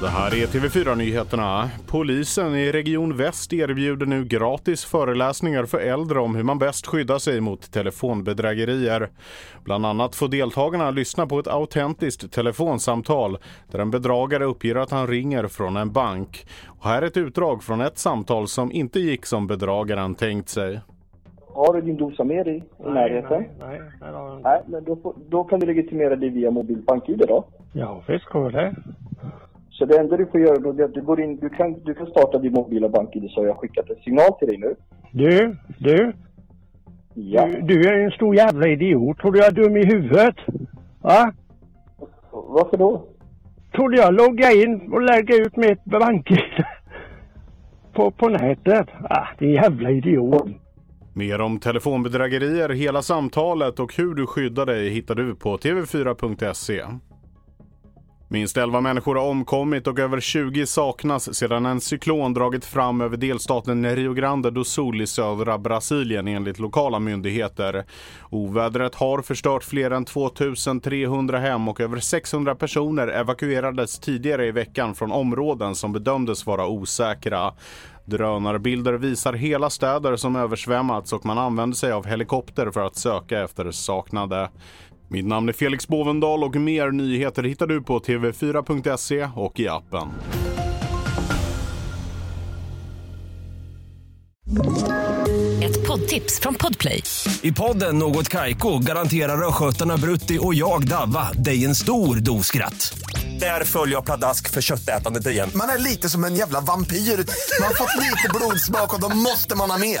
Det här är TV4-nyheterna. Polisen i Region Väst erbjuder nu gratis föreläsningar för äldre om hur man bäst skyddar sig mot telefonbedrägerier. Bland annat får deltagarna lyssna på ett autentiskt telefonsamtal där en bedragare uppger att han ringer från en bank. Och här är ett utdrag från ett samtal som inte gick som bedragaren tänkt sig. Har du din dosa med dig i närheten? Nej, nej, nej. Nej, men då, får- då kan du legitimera dig via mobilt bank-id då. Ja, visst går det. Så det enda du får göra då är att du går in, du kan, du kan starta din mobila bank-id så har jag skickat en signal till dig nu. Du, du, Ja. du, du är en stor jävla idiot. Tror du jag är dum i huvudet? Va? Varför då? Tror du jag loggar in och lägger ut mitt bank på, på nätet? Ah, din jävla idiot. Mer om telefonbedrägerier, hela samtalet och hur du skyddar dig hittar du på tv4.se. Minst 11 människor har omkommit och över 20 saknas sedan en cyklon dragit fram över delstaten Rio Grande do Sul i södra Brasilien enligt lokala myndigheter. Ovädret har förstört fler än 2300 hem och över 600 personer evakuerades tidigare i veckan från områden som bedömdes vara osäkra. Drönarbilder visar hela städer som översvämmats och man använder sig av helikopter för att söka efter saknade. Mitt namn är Felix Bovendal och mer nyheter hittar du på tv4.se och i appen. Ett poddtips från Podplay. I podden Något Kaiko garanterar östgötarna Brutti och jag, Davva, dig en stor dos skratt. Där följer jag pladask för köttätandet igen. Man är lite som en jävla vampyr. Man har fått lite blodsmak och då måste man ha mer.